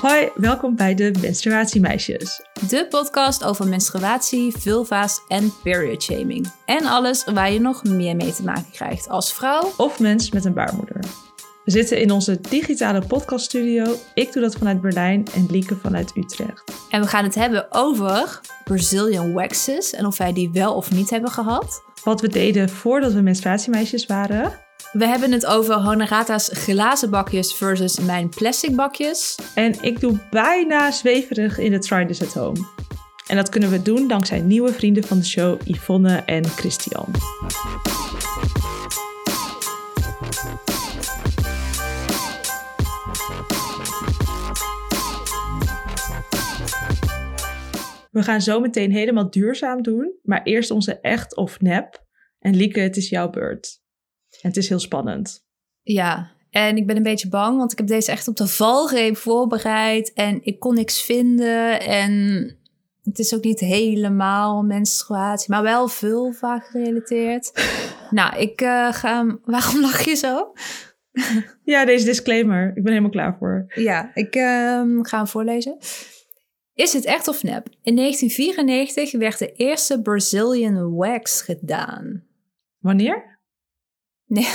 Hoi, welkom bij de Menstruatiemeisjes. De podcast over menstruatie, vulva's en period shaming. En alles waar je nog meer mee te maken krijgt als vrouw. Of mens met een baarmoeder. We zitten in onze digitale podcaststudio. Ik doe dat vanuit Berlijn en Lieke vanuit Utrecht. En we gaan het hebben over Brazilian waxes en of wij die wel of niet hebben gehad. Wat we deden voordat we menstruatiemeisjes waren. We hebben het over Honorata's glazen bakjes versus mijn plastic bakjes. En ik doe bijna zweverig in de Try This At Home. En dat kunnen we doen dankzij nieuwe vrienden van de show Yvonne en Christian. We gaan zo meteen helemaal duurzaam doen, maar eerst onze echt of nep. En Lieke, het is jouw beurt. En het is heel spannend. Ja, en ik ben een beetje bang, want ik heb deze echt op de valreep voorbereid. En ik kon niks vinden. En het is ook niet helemaal menstruatie, maar wel vulva gerelateerd. nou, ik uh, ga... Waarom lach je zo? ja, deze disclaimer. Ik ben helemaal klaar voor. Ja, ik uh, ga hem voorlezen. Is het echt of nep? In 1994 werd de eerste Brazilian wax gedaan. Wanneer? Nee,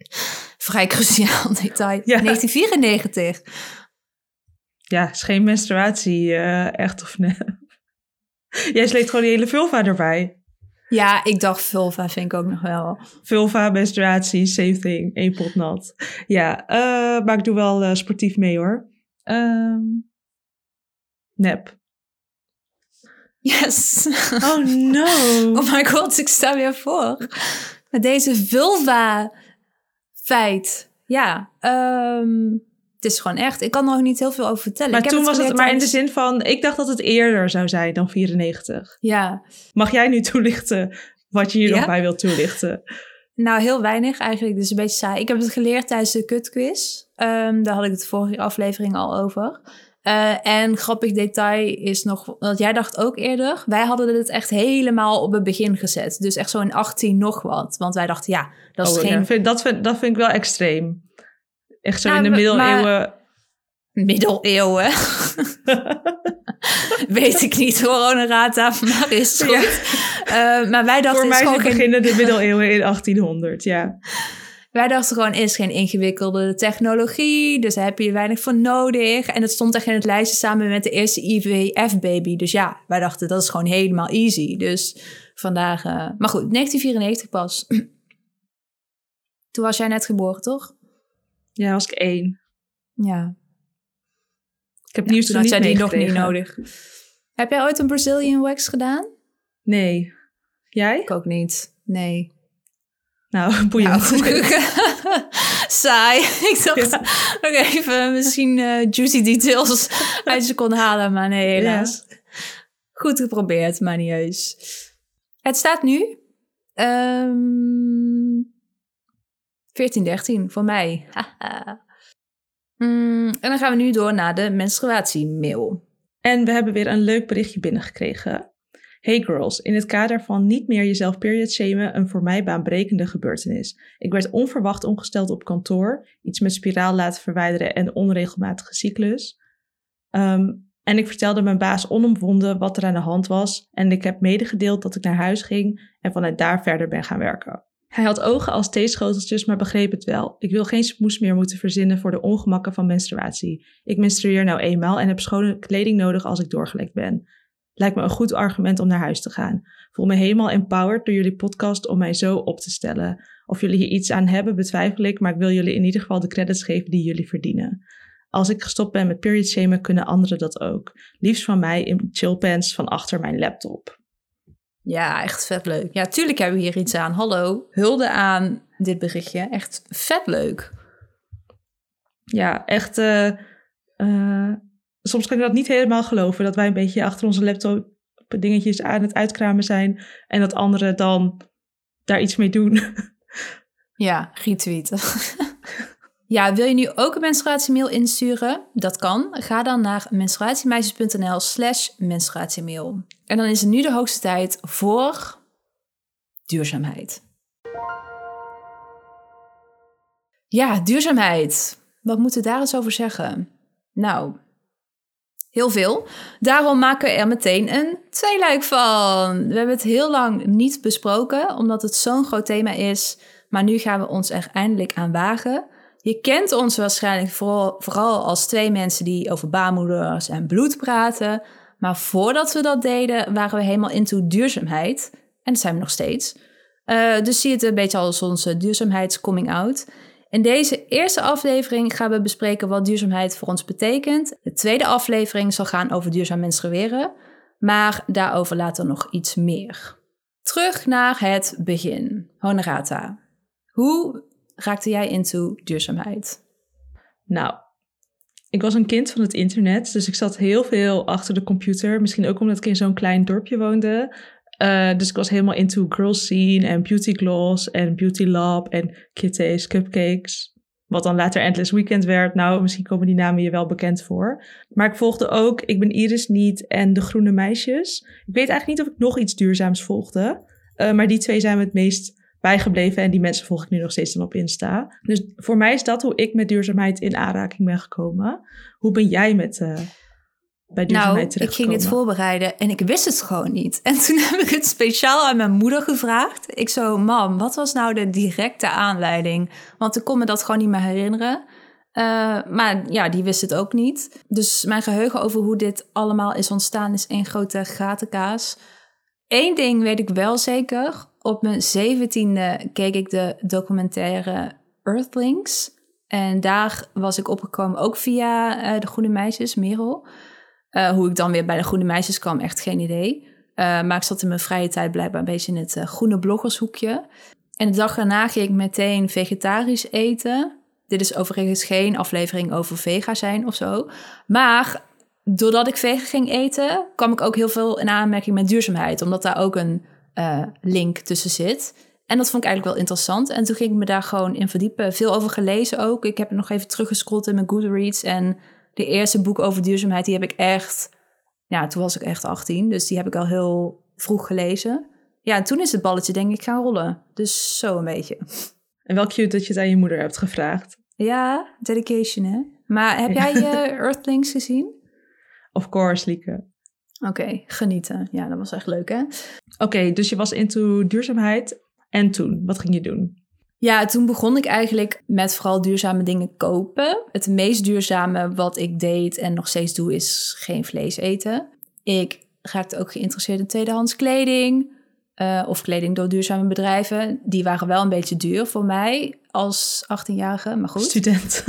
vrij cruciaal detail. Ja. 1994. Ja, is geen menstruatie, uh, echt of nep. Jij sleept gewoon die hele vulva erbij. Ja, ik dacht vulva vind ik ook nog wel. Vulva, menstruatie, same thing. Eén pot nat. Ja, uh, maar ik doe wel uh, sportief mee hoor. Um, nep. Yes. Oh no. Oh my god, ik sta weer voor. Met deze vulva feit. Ja, um, het is gewoon echt. Ik kan er nog niet heel veel over vertellen. Maar ik toen was het, maar in de zin van, ik dacht dat het eerder zou zijn dan 94. Ja. Mag jij nu toelichten wat je hier ja? nog bij wilt toelichten? Nou, heel weinig eigenlijk. Dus een beetje saai. Ik heb het geleerd tijdens de kutquiz. Um, daar had ik het vorige aflevering al over. Uh, en grappig detail is nog, want jij dacht ook eerder, wij hadden het echt helemaal op het begin gezet. Dus echt zo in 18 nog wat. Want wij dachten, ja, dat is oh, geen... Ja, vind, dat, vind, dat vind ik wel extreem. Echt zo nou, in de middeleeuwen. Maar... Middeleeuwen? Weet ik niet hoor, Honorata, maar is goed. Ja. Uh, maar wij dachten... Voor mij gewoon beginnen de middeleeuwen in 1800, ja. Wij dachten gewoon, is geen ingewikkelde technologie, dus daar heb je weinig voor nodig. En het stond echt in het lijstje samen met de eerste IVF-baby. Dus ja, wij dachten, dat is gewoon helemaal easy. Dus vandaag... Uh... Maar goed, 1994 pas. Toen was jij net geboren, toch? Ja, was ik één. Ja. Ik heb ja, nieuws toen had jij die nog niet nodig. Heb jij ooit een Brazilian wax gedaan? Nee. Jij? Ik ook niet. Nee. Nou, boeiend. Nou, Saai. Ik dacht nog even misschien uh, juicy details uit ze kon halen, maar nee, helaas. Ja. Goed geprobeerd, maar niet heus. Het staat nu um, 14, 13 voor mij. mm, en dan gaan we nu door naar de menstruatiemail. En we hebben weer een leuk berichtje binnengekregen. Hey girls, in het kader van niet meer jezelf period shamen, een voor mij baanbrekende gebeurtenis. Ik werd onverwacht ongesteld op kantoor, iets met spiraal laten verwijderen en onregelmatige cyclus. Um, en ik vertelde mijn baas onomwonden wat er aan de hand was en ik heb medegedeeld dat ik naar huis ging en vanuit daar verder ben gaan werken. Hij had ogen als theeschoteltjes, maar begreep het wel. Ik wil geen smoes meer moeten verzinnen voor de ongemakken van menstruatie. Ik menstrueer nou eenmaal en heb schone kleding nodig als ik doorgelekt ben. Lijkt me een goed argument om naar huis te gaan. Voel me helemaal empowered door jullie podcast om mij zo op te stellen. Of jullie hier iets aan hebben, betwijfel ik, maar ik wil jullie in ieder geval de credits geven die jullie verdienen. Als ik gestopt ben met period shamen, kunnen anderen dat ook. Liefst van mij in chillpants van achter mijn laptop. Ja, echt vet leuk. Ja, tuurlijk hebben we hier iets aan. Hallo, hulde aan dit berichtje. Echt vet leuk. Ja, echt... Uh, uh, soms kan ik dat niet helemaal geloven. Dat wij een beetje achter onze laptop dingetjes aan het uitkramen zijn. En dat anderen dan daar iets mee doen. Ja, retweeten. ja, wil je nu ook een menstruatiemail insturen? Dat kan. Ga dan naar menstruatiemeisjes.nl slash menstruatiemail. En dan is het nu de hoogste tijd voor duurzaamheid. Ja, duurzaamheid. Wat moeten we daar eens over zeggen? Nou, Heel veel. Daarom maken we er meteen een tweeluik van. We hebben het heel lang niet besproken, omdat het zo'n groot thema is. Maar nu gaan we ons er eindelijk aan wagen. Je kent ons waarschijnlijk vooral, vooral als twee mensen die over baarmoeders en bloed praten. Maar voordat we dat deden, waren we helemaal into duurzaamheid. En dat zijn we nog steeds. Uh, dus zie het een beetje als onze duurzaamheidscoming out. In deze eerste aflevering gaan we bespreken wat duurzaamheid voor ons betekent. De tweede aflevering zal gaan over duurzaam menstrueren, maar daarover later nog iets meer. Terug naar het begin. Honorata, hoe raakte jij into duurzaamheid? Nou, ik was een kind van het internet, dus ik zat heel veel achter de computer. Misschien ook omdat ik in zo'n klein dorpje woonde. Uh, dus ik was helemaal into girl scene en beauty gloss en beauty lab en kitties, cupcakes. Wat dan later Endless Weekend werd. Nou, misschien komen die namen je wel bekend voor. Maar ik volgde ook Ik ben Iris niet en De Groene Meisjes. Ik weet eigenlijk niet of ik nog iets duurzaams volgde. Uh, maar die twee zijn me het meest bijgebleven. En die mensen volg ik nu nog steeds dan op Insta. Dus voor mij is dat hoe ik met duurzaamheid in aanraking ben gekomen. Hoe ben jij met uh, bij duurzaamheid nou, ik ging dit voorbereiden en ik wist het gewoon niet. En toen heb ik het speciaal aan mijn moeder gevraagd. Ik zo, mam, wat was nou de directe aanleiding? Want ik kon me dat gewoon niet meer herinneren. Uh, maar ja, die wist het ook niet. Dus mijn geheugen over hoe dit allemaal is ontstaan is één grote gatenkaas. Eén ding weet ik wel zeker. Op mijn zeventiende keek ik de documentaire Earthlings. En daar was ik opgekomen ook via uh, de Groene Meisjes, Merel. Uh, hoe ik dan weer bij de Groene Meisjes kwam, echt geen idee. Uh, maar ik zat in mijn vrije tijd blijkbaar een beetje in het uh, groene bloggershoekje. En de dag daarna ging ik meteen vegetarisch eten. Dit is overigens geen aflevering over vega zijn of zo. Maar doordat ik vegan ging eten, kwam ik ook heel veel in aanmerking met duurzaamheid. Omdat daar ook een link tussen zit. En dat vond ik eigenlijk wel interessant. En toen ging ik me daar gewoon in verdiepen. Veel over gelezen ook. Ik heb nog even teruggescrollt in mijn Goodreads en de eerste boek over duurzaamheid, die heb ik echt, ja, toen was ik echt 18, dus die heb ik al heel vroeg gelezen. Ja, en toen is het balletje denk ik gaan rollen. Dus zo een beetje. En wel cute dat je het aan je moeder hebt gevraagd. Ja, dedication hè. Maar heb jij je Earthlings gezien? Of course, Lieke. Oké, genieten. Ja, dat was echt leuk hè. Oké, dus je was into duurzaamheid. En toen, wat ging je doen? Ja, toen begon ik eigenlijk met vooral duurzame dingen kopen. Het meest duurzame wat ik deed en nog steeds doe is geen vlees eten. Ik raakte ook geïnteresseerd in tweedehands kleding. Uh, of kleding door duurzame bedrijven. Die waren wel een beetje duur voor mij als 18-jarige, maar goed. Student.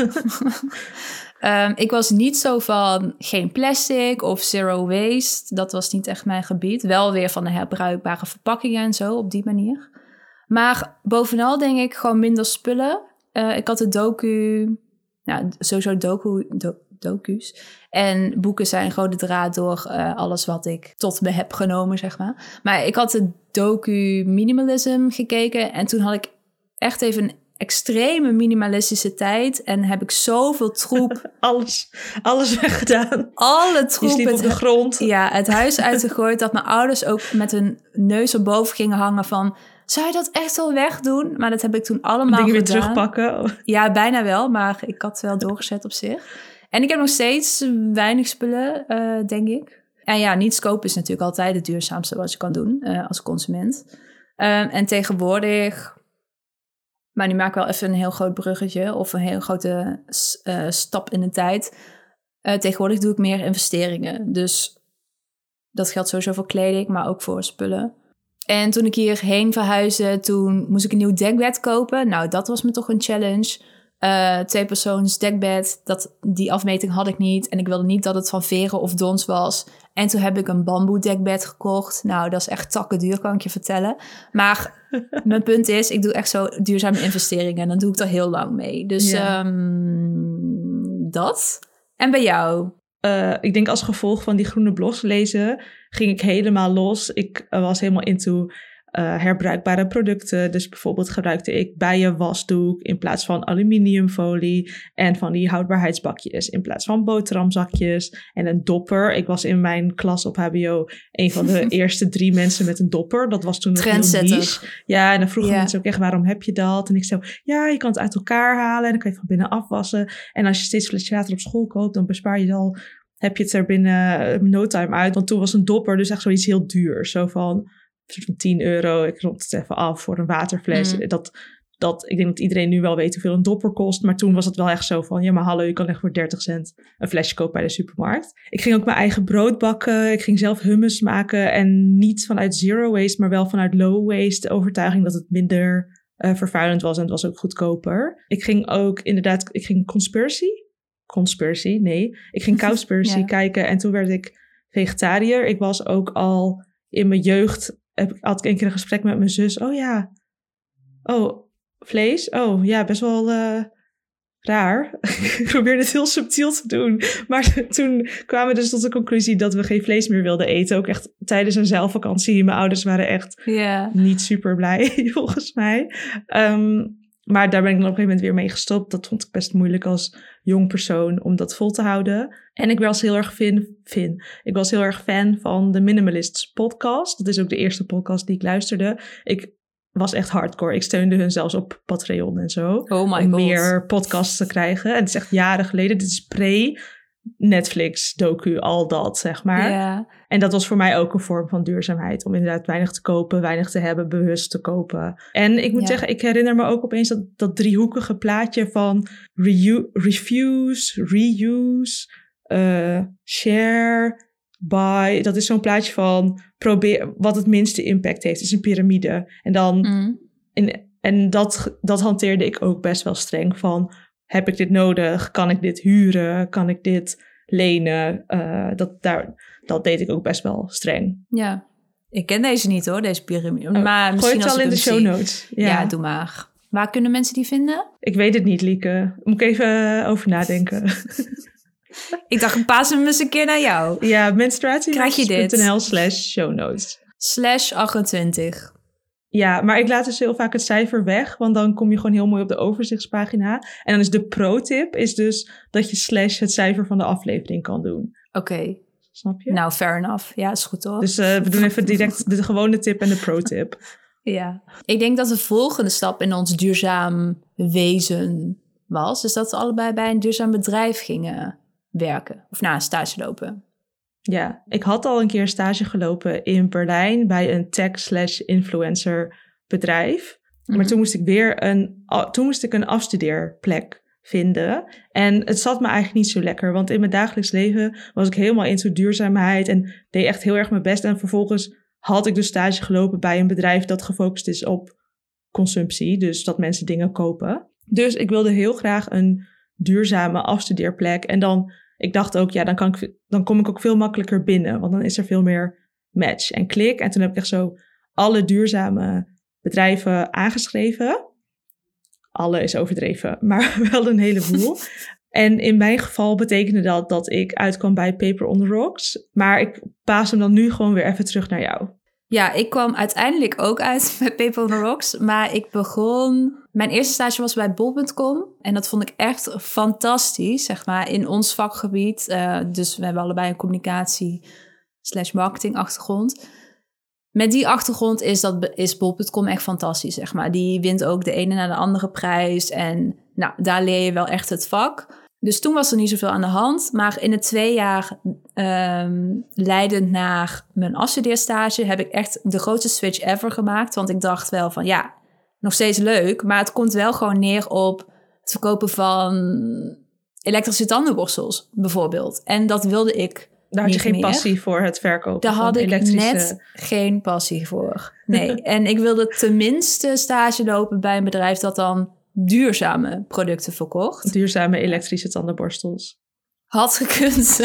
um, ik was niet zo van geen plastic of zero waste. Dat was niet echt mijn gebied. Wel weer van de herbruikbare verpakkingen en zo, op die manier. Maar bovenal denk ik gewoon minder spullen. Uh, ik had de docu, ja, sowieso docu, do, docu's. En boeken zijn gewoon de draad door uh, alles wat ik tot me heb genomen, zeg maar. Maar ik had de docu Minimalism gekeken en toen had ik echt even een extreme minimalistische tijd en heb ik zoveel troep. alles, alles weggedaan. Alle troep. Je op de grond. Ja, het huis uitgegooid dat mijn ouders ook met hun neus erboven gingen hangen van zou je dat echt wel wegdoen? Maar dat heb ik toen allemaal Dingen weer terugpakken? Ja, bijna wel, maar ik had wel doorgezet op zich. En ik heb nog steeds weinig spullen, uh, denk ik. En ja, niet kopen is natuurlijk altijd het duurzaamste wat je kan doen uh, als consument. Uh, en tegenwoordig, maar nu maak ik wel even een heel groot bruggetje of een heel grote uh, stap in de tijd. tegenwoordig doe ik meer investeringen. Dus dat geldt sowieso voor kleding, maar ook voor spullen. En toen ik hierheen verhuisde, toen moest ik een nieuw dekbed kopen. Nou, dat was me toch een challenge. Uh, twee persoons dekbed, dat, die afmeting had ik niet. En ik wilde niet dat het van Veren of Dons was. En toen heb ik een bamboe dekbed gekocht. Nou, dat is echt takken duur, kan ik je vertellen. Maar mijn punt is, ik doe echt zo duurzame investeringen. En dan doe ik er heel lang mee. Dus ja. um, dat. En bij jou? Uh, ik denk als gevolg van die groene blogs lezen, ging ik helemaal los. Ik uh, was helemaal into uh, herbruikbare producten. Dus bijvoorbeeld gebruikte ik bijenwasdoek in plaats van aluminiumfolie. En van die houdbaarheidsbakjes in plaats van boterhamzakjes. En een dopper. Ik was in mijn klas op HBO een van de eerste drie mensen met een dopper. Dat was toen nog heel. Ja, en dan vroegen yeah. mensen ook echt, waarom heb je dat? En ik zei, ja, je kan het uit elkaar halen en dan kan je het van binnen afwassen. En als je steeds flesje water op school koopt, dan bespaar je al heb je het er binnen no time uit. Want toen was een dopper dus echt zoiets heel duur. Zo van, van 10 euro, ik rond het even af voor een waterfles. Mm. Dat, dat, ik denk dat iedereen nu wel weet hoeveel een dopper kost. Maar toen was het wel echt zo van, ja maar hallo, je kan echt voor 30 cent een flesje kopen bij de supermarkt. Ik ging ook mijn eigen brood bakken. Ik ging zelf hummus maken. En niet vanuit zero waste, maar wel vanuit low waste. De overtuiging dat het minder eh, vervuilend was en het was ook goedkoper. Ik ging ook inderdaad, ik ging conspiracy. Conspiracy, nee. Ik ging Cowspiracy Ja. kijken en toen werd ik vegetariër. Ik was ook al in mijn jeugd, heb, ik- had ik een keer een gesprek met mijn zus. Oh ja, oh, vlees? Oh ja, best wel eh, raar. ik probeerde het heel subtiel te doen. Maar toen kwamen we dus tot de conclusie dat we geen vlees meer wilden eten. Ook echt tijdens een zeilvakantie. Mijn ouders waren echt niet super blij, volgens mij. Ehm, maar daar ben ik dan op een gegeven moment weer mee gestopt. Dat vond ik best moeilijk als jong persoon om dat vol te houden. En ik was heel erg fan, fan. Ik was heel erg fan van de Minimalists podcast. Dat is ook de eerste podcast die ik luisterde. Ik was echt hardcore. Ik steunde hun zelfs op Patreon en zo. Oh my om god. meer podcasts te krijgen. En het is echt jaren geleden. Dit is pre Netflix, docu, al dat, zeg maar. En dat was voor mij ook een vorm van duurzaamheid. Om inderdaad weinig te kopen, weinig te hebben, bewust te kopen. En ik moet zeggen, ik herinner me ook opeens dat, dat driehoekige plaatje van reu- refuse, reuse, eh, share, buy. Dat is zo'n plaatje van probeer wat het minste impact heeft. Is een piramide. En dan Mm. en, en dat, dat hanteerde ik ook best wel streng van... heb ik dit nodig? Kan ik dit huren? Kan ik dit lenen? Eh, dat, daar, dat deed ik ook best wel streng. Ja. Ik ken deze niet hoor, deze piramide. Oh, maar Gooi misschien het wel in de show notes. Ja. Ja, doe maar. Waar kunnen mensen die vinden? Ik weet het niet, Lieke. Moet ik even over nadenken. Ik dacht, ik paas hem eens een keer naar jou. ja, menstruatiematches.nl slash show notes. Slash 28. Ja, maar ik laat dus heel vaak het cijfer weg, want dan kom je gewoon heel mooi op de overzichtspagina. En dan is de pro-tip is dus dat je slash het cijfer van de aflevering kan doen. Oké. Snap je? Nou, fair enough. Ja, is goed hoor. Dus eh, we doen even direct de gewone tip en de pro-tip. Ja. Ik denk dat de volgende stap in ons duurzaam wezen was... is dat we allebei bij een duurzaam bedrijf gingen werken. Of na een stage lopen. Ja, ik had al een keer stage gelopen in Berlijn bij een tech-slash-influencer bedrijf. Maar Mhm. toen moest ik weer een, toen moest ik een afstudeerplek vinden. En het zat me eigenlijk niet zo lekker, want in mijn dagelijks leven was ik helemaal into duurzaamheid en deed echt heel erg mijn best. En vervolgens had ik dus stage gelopen bij een bedrijf dat gefocust is op consumptie, dus dat mensen dingen kopen. Dus ik wilde heel graag een duurzame afstudeerplek. En dan, ik dacht ook, ja, dan, kan ik, dan kom ik ook veel makkelijker binnen, want dan is er veel meer match en klik. En toen heb ik echt zo alle duurzame bedrijven aangeschreven. Alle is overdreven, maar wel een heleboel. en in mijn geval betekende dat dat ik uitkwam bij Paper on the Rocks. Maar ik paas hem dan nu gewoon weer even terug naar jou. Ja, ik kwam uiteindelijk ook uit bij Paper on the Rocks. Maar ik begon... Mijn eerste stage was bij bol.com. En dat vond ik echt fantastisch, zeg maar, in ons vakgebied. Eh, dus we hebben allebei een communicatie slash marketing achtergrond. Met die achtergrond is, dat, is bol.com echt fantastisch, zeg maar. Die wint ook de ene na de andere prijs. En nou, daar leer je wel echt het vak. Dus toen was er niet zoveel aan de hand. Maar in het twee jaar ehm, leidend naar mijn afstudeerstage... heb ik echt de grootste switch ever gemaakt. Want ik dacht wel van, ja, nog steeds leuk. Maar het komt wel gewoon neer op het verkopen van elektrische tandenborstels, bijvoorbeeld. En dat wilde ik Daar had je geen meer. passie voor het verkopen Daar van had ik elektrische... net geen passie voor. Nee, en ik wilde tenminste stage lopen bij een bedrijf dat dan duurzame producten verkocht. duurzame elektrische tandenborstels. Had gekund.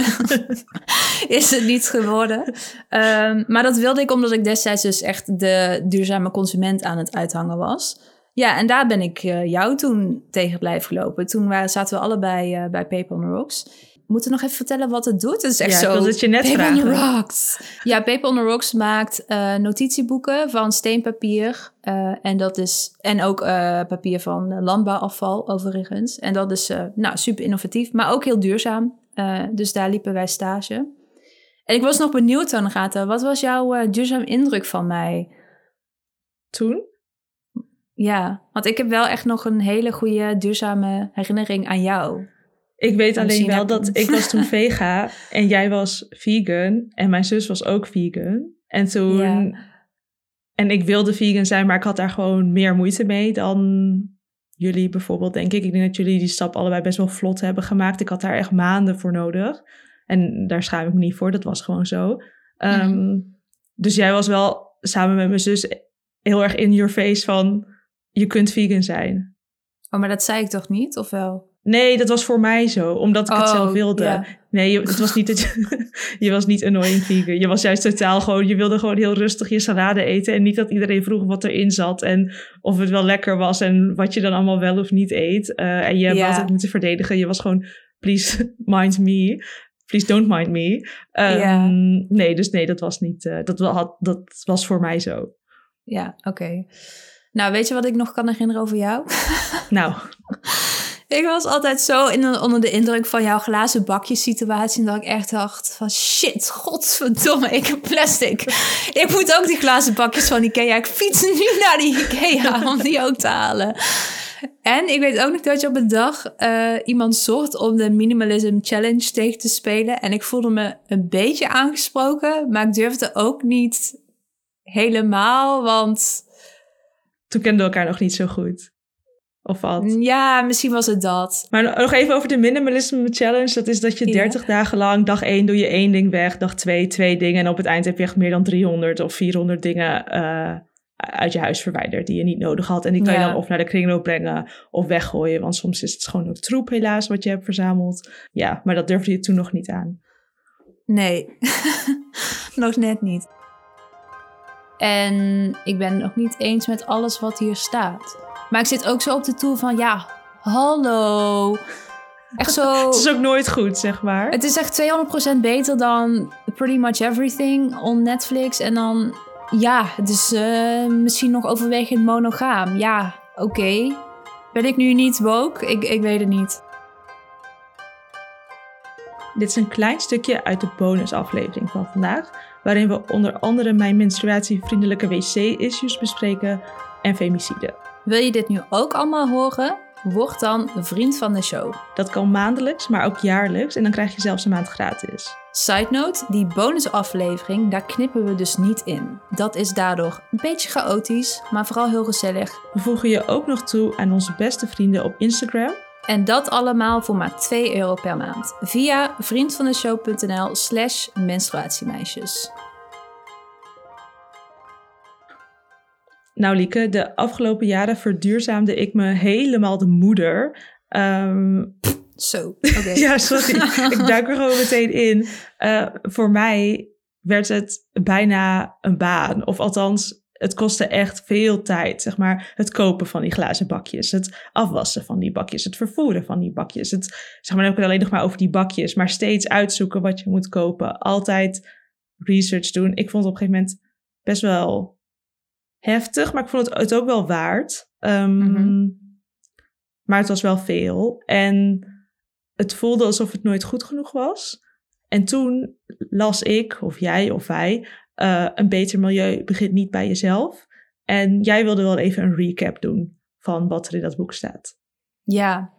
is het niet geworden. Ehm, maar dat wilde ik omdat ik destijds dus echt de duurzame consument aan het uithangen was. Ja, en daar ben ik eh, jou toen tegen blijven lopen. Toen waren, zaten we allebei eh, bij Paper on Rocks. Moeten we nog even vertellen wat het doet? Het is echt Ja, zo... het je net Paper on the. Rocks. Ja, Paper on the Rocks maakt eh, notitieboeken van steenpapier. eh, en, dat is, en ook eh, papier van landbouwafval overigens. En dat is nou, super innovatief, maar ook heel duurzaam. Dus daar liepen wij stage. En ik was nog benieuwd, Annegata. Wat was jouw duurzaam indruk van mij? Toen? Ja, want ik heb wel echt nog een hele goede duurzame herinnering aan jou. Ik weet alleen wel dat ik was toen vega en jij was vegan en mijn zus was ook vegan. En toen... Ja. En ik wilde vegan zijn, maar ik had daar gewoon meer moeite mee dan jullie bijvoorbeeld, denk ik. Ik denk dat jullie die stap allebei best wel vlot hebben gemaakt. Ik had daar echt maanden voor nodig. En daar schaam ik me niet voor, dat was gewoon zo. Ehm, Mhm. Dus jij was wel samen met mijn zus heel erg in your face van... je kunt vegan zijn. Oh, maar dat zei ik toch niet, of wel? Nee, dat was voor mij zo, omdat ik het Oh, zelf wilde. Nee, je, het was niet dat je, je was niet annoying vegan. Je was juist totaal gewoon, je wilde gewoon heel rustig je salade eten. En niet dat iedereen vroeg wat erin zat en of het wel lekker was en wat je dan allemaal wel of niet eet. Eh, en je hebt Ja. altijd moeten verdedigen. Je was gewoon, please mind me. Please don't mind me. Ehm. Nee, dus nee, dat was niet, eh, dat, had, dat was voor mij zo. Ja, oké. Nou, weet je wat ik nog kan herinneren over jou? Nou, Ik was altijd zo in, onder de indruk van jouw glazen bakjes situatie. Dat ik echt dacht van shit, godverdomme, ik heb plastic. Ik moet ook die glazen bakjes van Ikea. Ik fiets nu naar die Ikea om die ook te halen. En ik weet ook nog dat je op een dag eh, iemand zocht om de Minimalism Challenge tegen te spelen. En ik voelde me een beetje aangesproken, maar ik durfde ook niet helemaal, want toen kenden we elkaar nog niet zo goed. Of wat? ja, misschien was het dat. Maar nog even over de minimalism challenge. Dat is dat je Ja. 30 dagen lang, dag 1 doe je één ding weg, dag 2 twee dingen. En op het eind heb je echt meer dan 300 of 400 dingen eh, uit je huis verwijderd die je niet nodig had. En die kan je dan of naar de kringloop brengen of weggooien. Want soms is het gewoon ook troep helaas wat je hebt verzameld. Ja, maar dat durfde je toen nog niet aan. Nee, nog net niet. En ik ben het nog niet eens met alles wat hier staat. Maar ik zit ook zo op de toer van, ja, hallo. Echt zo... Het is ook nooit goed, zeg maar. Het is echt 200% beter dan Pretty Much Everything on Netflix. En dan, ja, het is eh, misschien nog overwegend monogaam. Ja, oké. Ben ik nu niet woke? Ik, ik weet het niet. Dit is een klein stukje uit de bonusaflevering van vandaag, waarin we onder andere mijn menstruatievriendelijke wc-issues bespreken en femicide. Wil je dit nu ook allemaal horen? Word dan een vriend van de show. Dat kan maandelijks, maar ook jaarlijks en dan krijg je zelfs een maand gratis. Side note, die bonusaflevering, daar knippen we dus niet in. Dat is daardoor een beetje chaotisch, maar vooral heel gezellig. We voegen je ook nog toe aan onze beste vrienden op Instagram. En dat allemaal voor maar 2 euro per maand. Via vriendvandeshow.nl slash menstruatiemeisjes. Nou Lieke, de afgelopen jaren verduurzaamde ik me helemaal de moeder. Ehm, Zo, oké. ja, sorry. ik duik er gewoon meteen in. Eh, voor mij werd het bijna een baan. Of althans, het kostte echt veel tijd. Zeg maar het kopen van die glazen bakjes. Het afwassen van die bakjes. Het vervoeren van die bakjes. Het, zeg maar, dan heb ik het alleen nog maar over die bakjes. Maar steeds uitzoeken wat je moet kopen. Altijd research doen. Ik vond het op een gegeven moment best wel heftig. Maar ik vond het, het ook wel waard. Ehm, Mhm. Maar het was wel veel. En het voelde alsof het nooit goed genoeg was. En toen las ik, of jij of wij, eh, een beter milieu begint niet bij jezelf. En jij wilde wel even een recap doen van wat er in dat boek staat. Ja.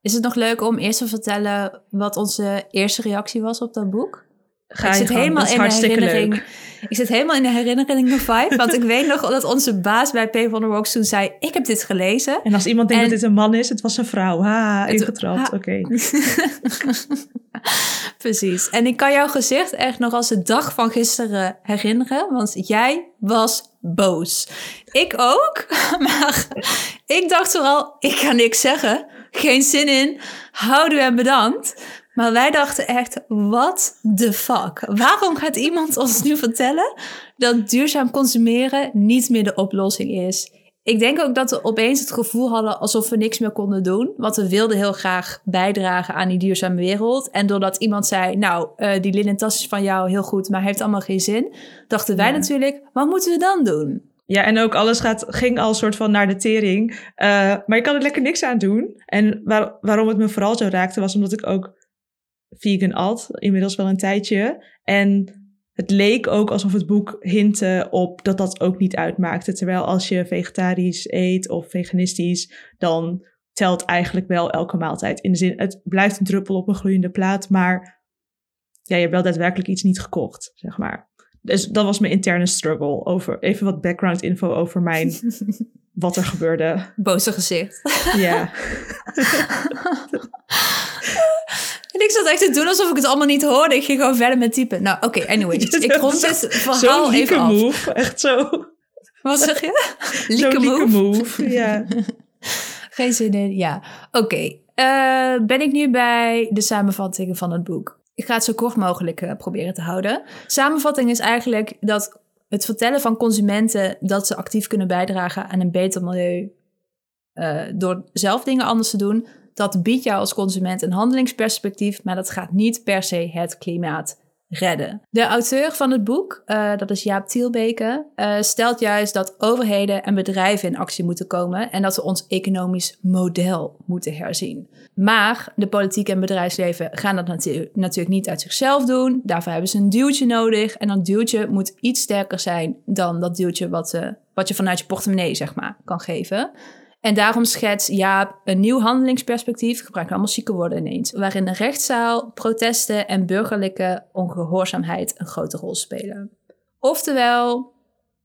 Is het nog leuk om eerst te vertellen wat onze eerste reactie was op dat boek? Ga ik zit gang, helemaal in de herinnering. leuk. Ik zit helemaal in de herinneringen vibe. Want ik weet nog dat onze baas bij P van der Rocks toen zei: Ik heb dit gelezen. En als iemand denkt En- dat dit een man is, het was een vrouw. Ha, ingetrapt. Oké. Precies. En ik kan jouw gezicht echt nog als de dag van gisteren herinneren. Want jij was boos. Ik ook. Maar ik dacht vooral, ik kan niks zeggen. Geen zin in. Houden en bedankt. Maar wij dachten echt, what the fuck? Waarom gaat iemand ons nu vertellen dat duurzaam consumeren niet meer de oplossing is? Ik denk ook dat we opeens het gevoel hadden alsof we niks meer konden doen. Want we wilden heel graag bijdragen aan die duurzame wereld. En doordat iemand zei, nou, eh, die linnen tas is van jou heel goed, maar heeft allemaal geen zin. Dachten wij Ja. natuurlijk, wat moeten we dan doen? Ja, en ook alles gaat, ging al soort van naar de tering. Eh, maar je kan er lekker niks aan doen. En waar- waarom het me vooral zo raakte, was omdat ik ook vegan at, inmiddels wel een tijdje. En het leek ook alsof het boek hintte op dat dat ook niet uitmaakte. Terwijl als je vegetarisch eet of veganistisch, dan telt eigenlijk wel elke maaltijd. In de zin, het blijft een druppel op een gloeiende plaat, maar ja, je hebt wel daadwerkelijk iets niet gekocht, zeg maar. Dus dat was mijn interne struggle. Over, even wat background info over mijn, wat er gebeurde. Boze gezicht. Ja. En ik zat echt te doen alsof ik het allemaal niet hoorde. Ik ging gewoon verder met typen. Nou, oké, anyway. Ik rond dit verhaal even af. move, echt zo. Wat zeg je? Lieke move? move. Ja. Geen zin in, ja. Oké, eh, ben ik nu bij de samenvattingen van het boek. Ik ga het zo kort mogelijk eh, proberen te houden. Samenvatting is eigenlijk dat het vertellen van consumenten dat ze actief kunnen bijdragen aan een beter milieu eh, door zelf dingen anders te doen, dat biedt jou als consument een handelingsperspectief, maar dat gaat niet per se het klimaat redden. De auteur van het boek, eh, dat is Jaap Tielbeke, eh, stelt juist dat overheden en bedrijven in actie moeten komen en dat we ons economisch model moeten herzien. Maar de politiek en bedrijfsleven gaan dat natu- natuurlijk niet uit zichzelf doen. Daarvoor hebben ze een duwtje nodig en dat duwtje moet iets sterker zijn dan dat duwtje wat, eh, wat je vanuit je portemonnee zeg maar, kan geven. En daarom schetst Jaap een nieuw handelingsperspectief, ik gebruik allemaal zieke woorden ineens, waarin de rechtszaal, protesten en burgerlijke ongehoorzaamheid een grote rol spelen. Oftewel,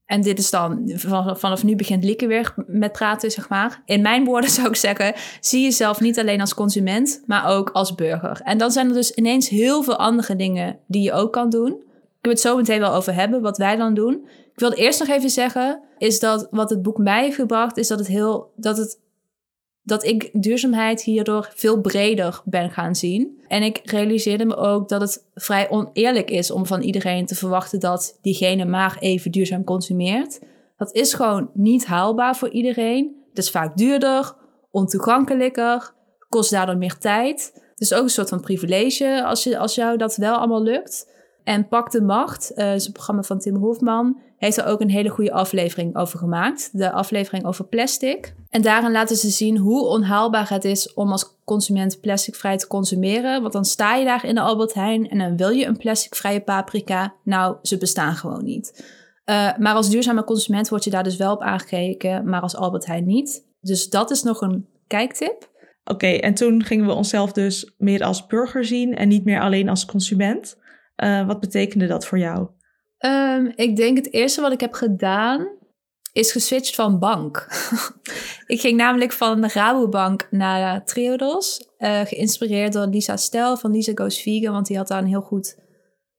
en dit is dan, van- vanaf nu begint Lieke weer met praten, zeg maar. In mijn woorden zou ik zeggen, zie jezelf niet alleen als consument, maar ook als burger. En dan zijn er dus ineens heel veel andere dingen die je ook kan doen. Ik wil het zo meteen wel over hebben, wat wij dan doen. Ik wilde eerst nog even zeggen, is dat wat het boek mij heeft gebracht, is dat het heel, dat het, dat ik duurzaamheid hierdoor veel breder ben gaan zien. En ik realiseerde me ook dat het vrij oneerlijk is om van iedereen te verwachten dat diegene maar even duurzaam consumeert. Dat is gewoon niet haalbaar voor iedereen. Het is vaak duurder, ontoegankelijker, kost daardoor meer tijd. Het is ook een soort van privilege als, je, als jou dat wel allemaal lukt. En Pak de Macht, eh is een programma van Tim Hofman, heeft er ook een hele goede aflevering over gemaakt. De aflevering over plastic. En daarin laten ze zien hoe onhaalbaar het is om als consument plasticvrij te consumeren. Want dan sta je daar in de Albert Heijn en dan wil je een plasticvrije paprika. Nou, ze bestaan gewoon niet. Eh, maar als duurzame consument word je daar dus wel op aangekeken, maar als Albert Heijn niet. Dus dat is nog een kijktip. Oké, en toen gingen we onszelf dus meer als burger zien en niet meer alleen als consument. Eh, wat betekende dat voor jou? Ehm, ik denk het eerste wat ik heb gedaan is geswitcht van bank. ik ging namelijk van Rabobank naar Triodos. eh, geïnspireerd door Lisa Stel van Lisa Goes Vegan. Want die had daar een heel goed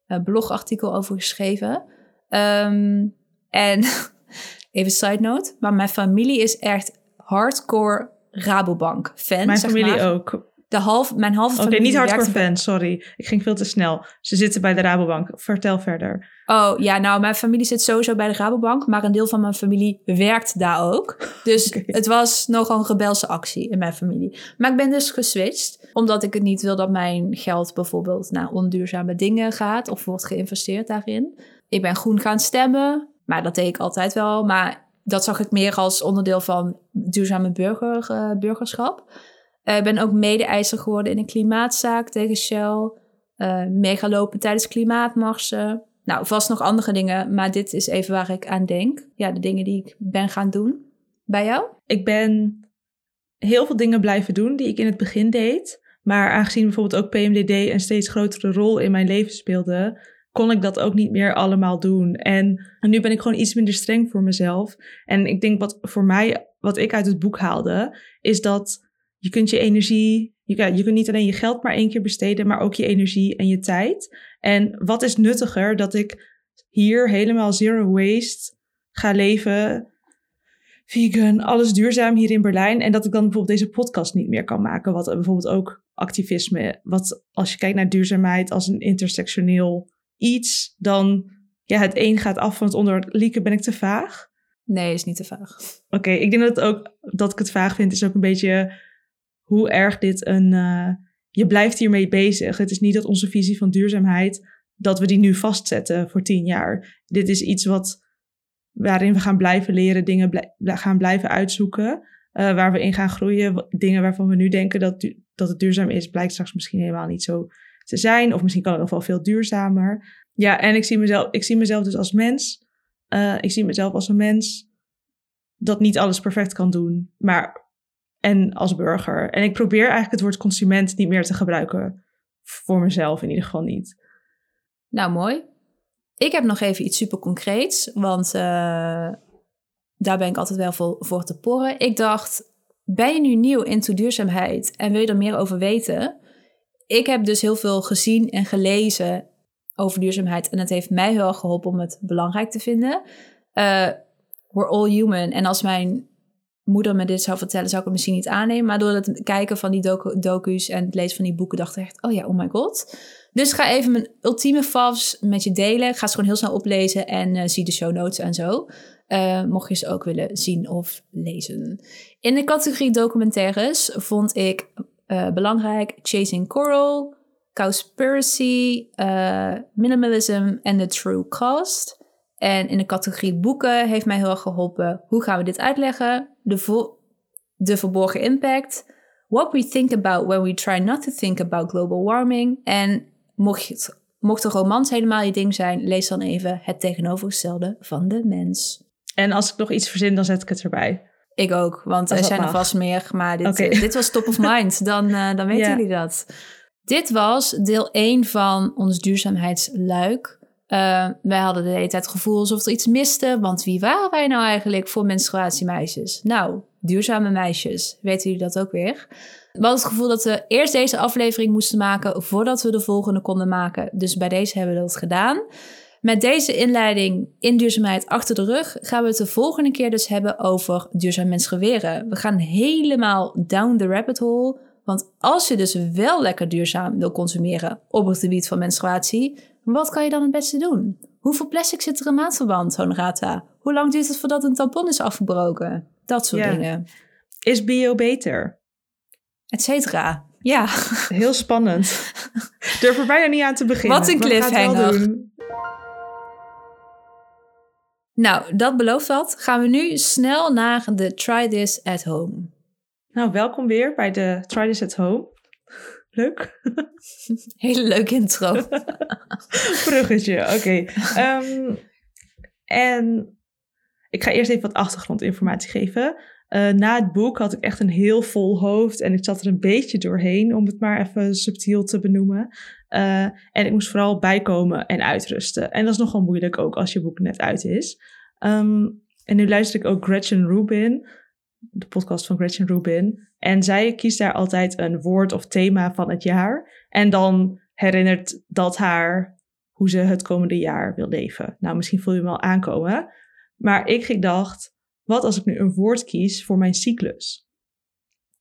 eh, blogartikel over geschreven. Ehm, en even side note. Maar mijn familie is echt hardcore Rabobank fan. Mijn zeg familie maar. ook. De half, mijn halve Oké, familie niet hardcore bij- fan, sorry. Ik ging veel te snel. Ze zitten bij de Rabobank. Vertel verder. Oh ja, nou, mijn familie zit sowieso bij de Rabobank, maar een deel van mijn familie werkt daar ook. Dus het was nogal een rebelse actie in mijn familie. Maar ik ben dus geswitcht, omdat ik het niet wil dat mijn geld bijvoorbeeld naar onduurzame dingen gaat of wordt geïnvesteerd daarin. Ik ben groen gaan stemmen, maar dat deed ik altijd wel. Maar dat zag ik meer als onderdeel van duurzame burger, eh, burgerschap. Eh, Ik ben ook mede-eiser geworden in een klimaatzaak tegen Shell. Eh meegalopen tijdens klimaatmarsen. Nou, vast nog andere dingen, maar dit is even waar ik aan denk. Ja, de dingen die ik ben gaan doen. Bij jou? Ik ben heel veel dingen blijven doen die ik in het begin deed. Maar aangezien bijvoorbeeld ook PMDD een steeds grotere rol in mijn leven speelde, kon ik dat ook niet meer allemaal doen. En nu ben ik gewoon iets minder streng voor mezelf. En ik denk wat voor mij, wat ik uit het boek haalde, is dat je kunt je energie, je, kan- je kunt niet alleen je geld maar één keer besteden, maar ook je energie en je tijd. En wat is nuttiger dat ik hier helemaal zero waste ga leven, vegan, alles duurzaam hier in Berlijn. En dat ik dan bijvoorbeeld deze podcast niet meer kan maken. Wat bijvoorbeeld ook activisme, wat als je kijkt naar duurzaamheid als een intersectioneel iets, dan ja, het een gaat af van het onder. Lieke, ben ik te vaag? Nee, is niet te vaag. Oké, ik denk dat het ook dat ik het vaag vind, is ook een beetje hoe erg dit een. eh, je blijft hiermee bezig. Het is niet dat onze visie van duurzaamheid dat we die nu vastzetten voor tien jaar. Dit is iets wat waarin we gaan blijven leren, dingen gaan blijven uitzoeken, eh, waar we in gaan groeien. Dingen waarvan we nu denken dat, dat het duurzaam is, blijkt straks misschien helemaal niet zo te zijn. Of misschien kan het nog wel veel duurzamer. Ja, en ik zie mezelf, ik zie mezelf dus als mens. Eh, ik zie mezelf als een mens dat niet alles perfect kan doen. Maar en als burger. En ik probeer eigenlijk het woord consument niet meer te gebruiken. Voor mezelf in ieder geval niet. Nou, mooi. Ik heb nog even iets super concreets, want uh, daar ben ik altijd wel voor, voor te porren. Ik dacht, ben je nu nieuw into duurzaamheid en wil je er meer over weten? Ik heb dus heel veel gezien en gelezen over duurzaamheid en het heeft mij heel geholpen om het belangrijk te vinden. Uh, we're all human. En als mijn moeder me dit zou vertellen, zou ik het misschien niet aannemen. Maar door het kijken van die docu docu's en het lezen van die boeken, dacht ik echt, oh ja, oh my god. Dus ga even mijn ultieme favs met je delen. Ik ga ze gewoon heel snel oplezen en uh, zie de show notes en zo. Uh, mocht je ze ook willen zien of lezen. In de categorie documentaires vond ik uh, belangrijk Chasing Coral, Cowspiracy, Minimalism en The True Cost. En in de categorie boeken heeft mij heel erg geholpen. Hoe gaan we dit uitleggen? De, de verborgen impact. What we think about when we try not to think about global warming. En mocht, het, mocht de romans helemaal je ding zijn, lees dan even het tegenovergestelde van de mens. En als ik nog iets verzin, dan zet ik het erbij. Ik ook, want er zijn er vast meer. Maar dit, okay. dit was top of mind. Dan, uh, dan weten yeah. jullie dat. Dit was deel 1 van ons duurzaamheidsluik. Uh, wij hadden de hele tijd het gevoel alsof er iets miste. Want wie waren wij nou eigenlijk voor menstruatiemeisjes? Nou, duurzame meisjes. Weten jullie dat ook weer? We hadden het gevoel dat we eerst deze aflevering moesten maken voordat we de volgende konden maken. Dus bij deze hebben we dat gedaan. Met deze inleiding in duurzaamheid achter de rug gaan we het de volgende keer dus hebben over duurzaam menstrueren. We gaan helemaal down the rabbit hole. Want als je dus wel lekker duurzaam wil consumeren op het gebied van menstruatie, wat kan je dan het beste doen? Hoeveel plastic zit er in maatverband, Honorata? Hoe lang duurt het voordat een tampon is afgebroken? Dat soort dingen. Is bio beter? Etcetera. Ja. Heel spannend. Durf er bijna niet aan te beginnen. Wat een cliffhanger. Nou, dat belooft wat. Gaan we nu snel naar de Try This at Home. Nou, welkom weer bij de Try This at Home. Leuk. Hele leuke intro. Bruggetje, oké. Ehm, en ik ga eerst even wat achtergrondinformatie geven. Uh, na het boek had ik echt een heel vol hoofd en ik zat er een beetje doorheen, om het maar even subtiel te benoemen. Uh, en ik moest vooral bijkomen en uitrusten. En dat is nogal moeilijk ook als je boek net uit is. Um, en nu luister ik ook Gretchen Rubin, de podcast van Gretchen Rubin. En zij kiest daar altijd een woord of thema van het jaar. En dan herinnert dat haar hoe ze het komende jaar wil leven. Nou, misschien voel je hem al aankomen. Maar ik dacht, wat als ik nu een woord kies voor mijn cyclus?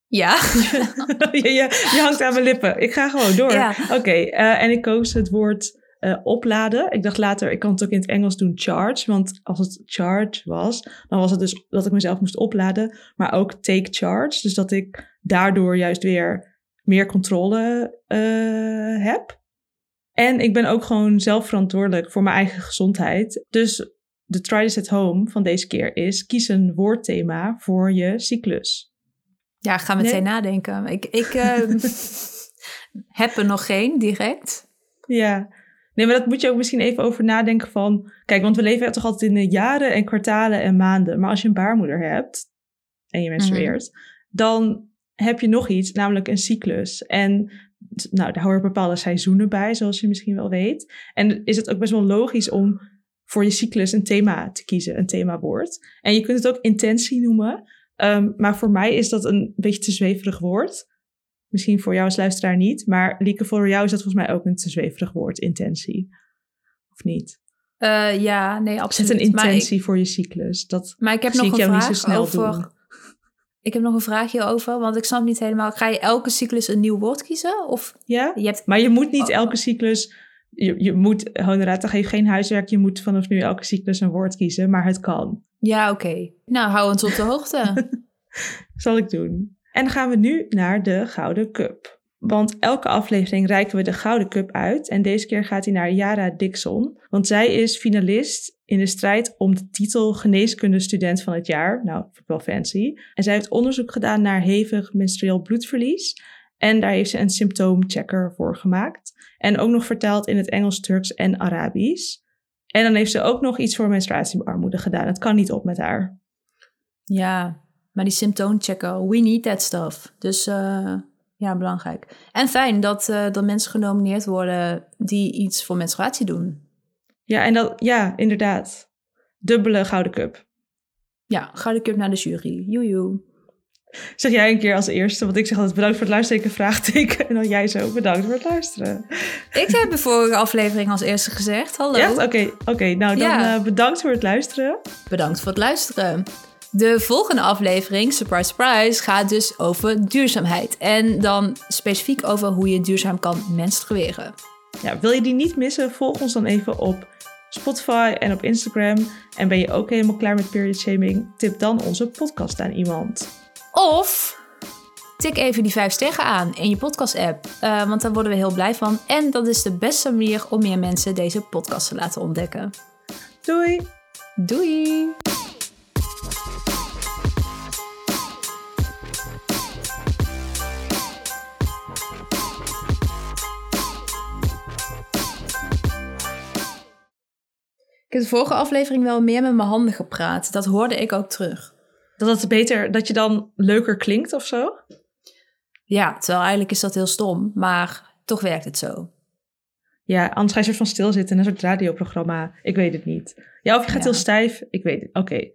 Ja. je, je, je, hangt aan mijn lippen. Ik ga gewoon door. Ja. Oké, uh, en ik koos het woord uh, opladen. Ik dacht later, ik kan het ook in het Engels doen charge. Want als het charge was, dan was het dus dat ik mezelf moest opladen. Maar ook take charge. Dus dat ik daardoor juist weer meer controle uh, heb. En ik ben ook gewoon zelf verantwoordelijk voor mijn eigen gezondheid. Dus de try this at home van deze keer is: kies een woordthema voor je cyclus. Ja, ga meteen nee? nadenken. Ik, ik uh, heb er nog geen direct. Ja, Nee, maar dat moet je ook misschien even over nadenken van... Kijk, want we leven toch altijd in de jaren en kwartalen en maanden. Maar als je een baarmoeder hebt en je menstrueert... Mm dan heb je nog iets, namelijk een cyclus. En nou, daar horen bepaalde seizoenen bij, zoals je misschien wel weet. En is het ook best wel logisch om voor je cyclus een thema te kiezen, een themawoord. En je kunt het ook intentie noemen. Um, maar voor mij is dat een beetje te zweverig woord. Misschien voor jou als luisteraar niet. Maar Lieke, voor jou is dat volgens mij ook een te zweverig woord, intentie. Of niet? Uh, ja, nee, absoluut. Zet een intentie ik, voor je cyclus. Dat maar ik heb nog een vraag niet zo snel over... Doen. Ik heb nog een vraagje over, want ik snap niet helemaal. Ga je elke cyclus een nieuw woord kiezen? Of ja, je hebt... maar je moet niet oh. elke cyclus... Je, je moet, Honorata geeft geen huiswerk. Je moet vanaf nu elke cyclus een woord kiezen, maar het kan. Ja, oké. Nou, hou ons op de hoogte. Zal ik doen. En dan gaan we nu naar de Gouden Cup. Want elke aflevering reiken we de Gouden Cup uit. En deze keer gaat hij naar Yara Dixon. Want zij is finalist in de strijd om de titel Geneeskundestudent van het jaar. Nou, vind ik wel fancy. En zij heeft onderzoek gedaan naar hevig menstrueel bloedverlies. En daar heeft ze een symptoomchecker voor gemaakt. En ook nog vertaald in het Engels, Turks en Arabisch. En dan heeft ze ook nog iets voor menstruatiearmoede gedaan. Het kan niet op met haar. Ja, Maar die symptoomchecker, we need that stuff. Dus uh, ja, belangrijk. En fijn dat, uh, dat mensen genomineerd worden die iets voor menstruatie doen. Ja, en dat, ja, inderdaad. Dubbele Gouden Cup. Ja, Gouden Cup naar de jury. Joejoe. Zeg jij een keer als eerste, want ik zeg altijd bedankt voor het luisteren, vraagteken. En dan jij zo, bedankt voor het luisteren. Ik heb de vorige aflevering als eerste gezegd. Hallo. Ja, oké. oké. Nou, dan ja. uh, bedankt voor het luisteren. Bedankt voor het luisteren. De volgende aflevering, surprise, surprise, gaat dus over duurzaamheid. En dan specifiek over hoe je duurzaam kan menstrueren. Ja, wil je die niet missen? Volg ons dan even op Spotify en op Instagram. En ben je ook helemaal klaar met period shaming? Tip dan onze podcast aan iemand. Of tik even die vijf sterren aan in je podcast-app. Uh, want daar worden we heel blij van. En dat is de beste manier om meer mensen deze podcast te laten ontdekken. Doei! Doei! Ik heb de vorige aflevering wel meer met mijn handen gepraat. Dat hoorde ik ook terug. Dat het beter, dat je dan leuker klinkt of zo? Ja, terwijl eigenlijk is dat heel stom, maar toch werkt het zo. Ja, anders ga je soort van stilzitten in een soort radioprogramma. Ik weet het niet. Ja, of je gaat heel stijf. Ik weet het. Oké.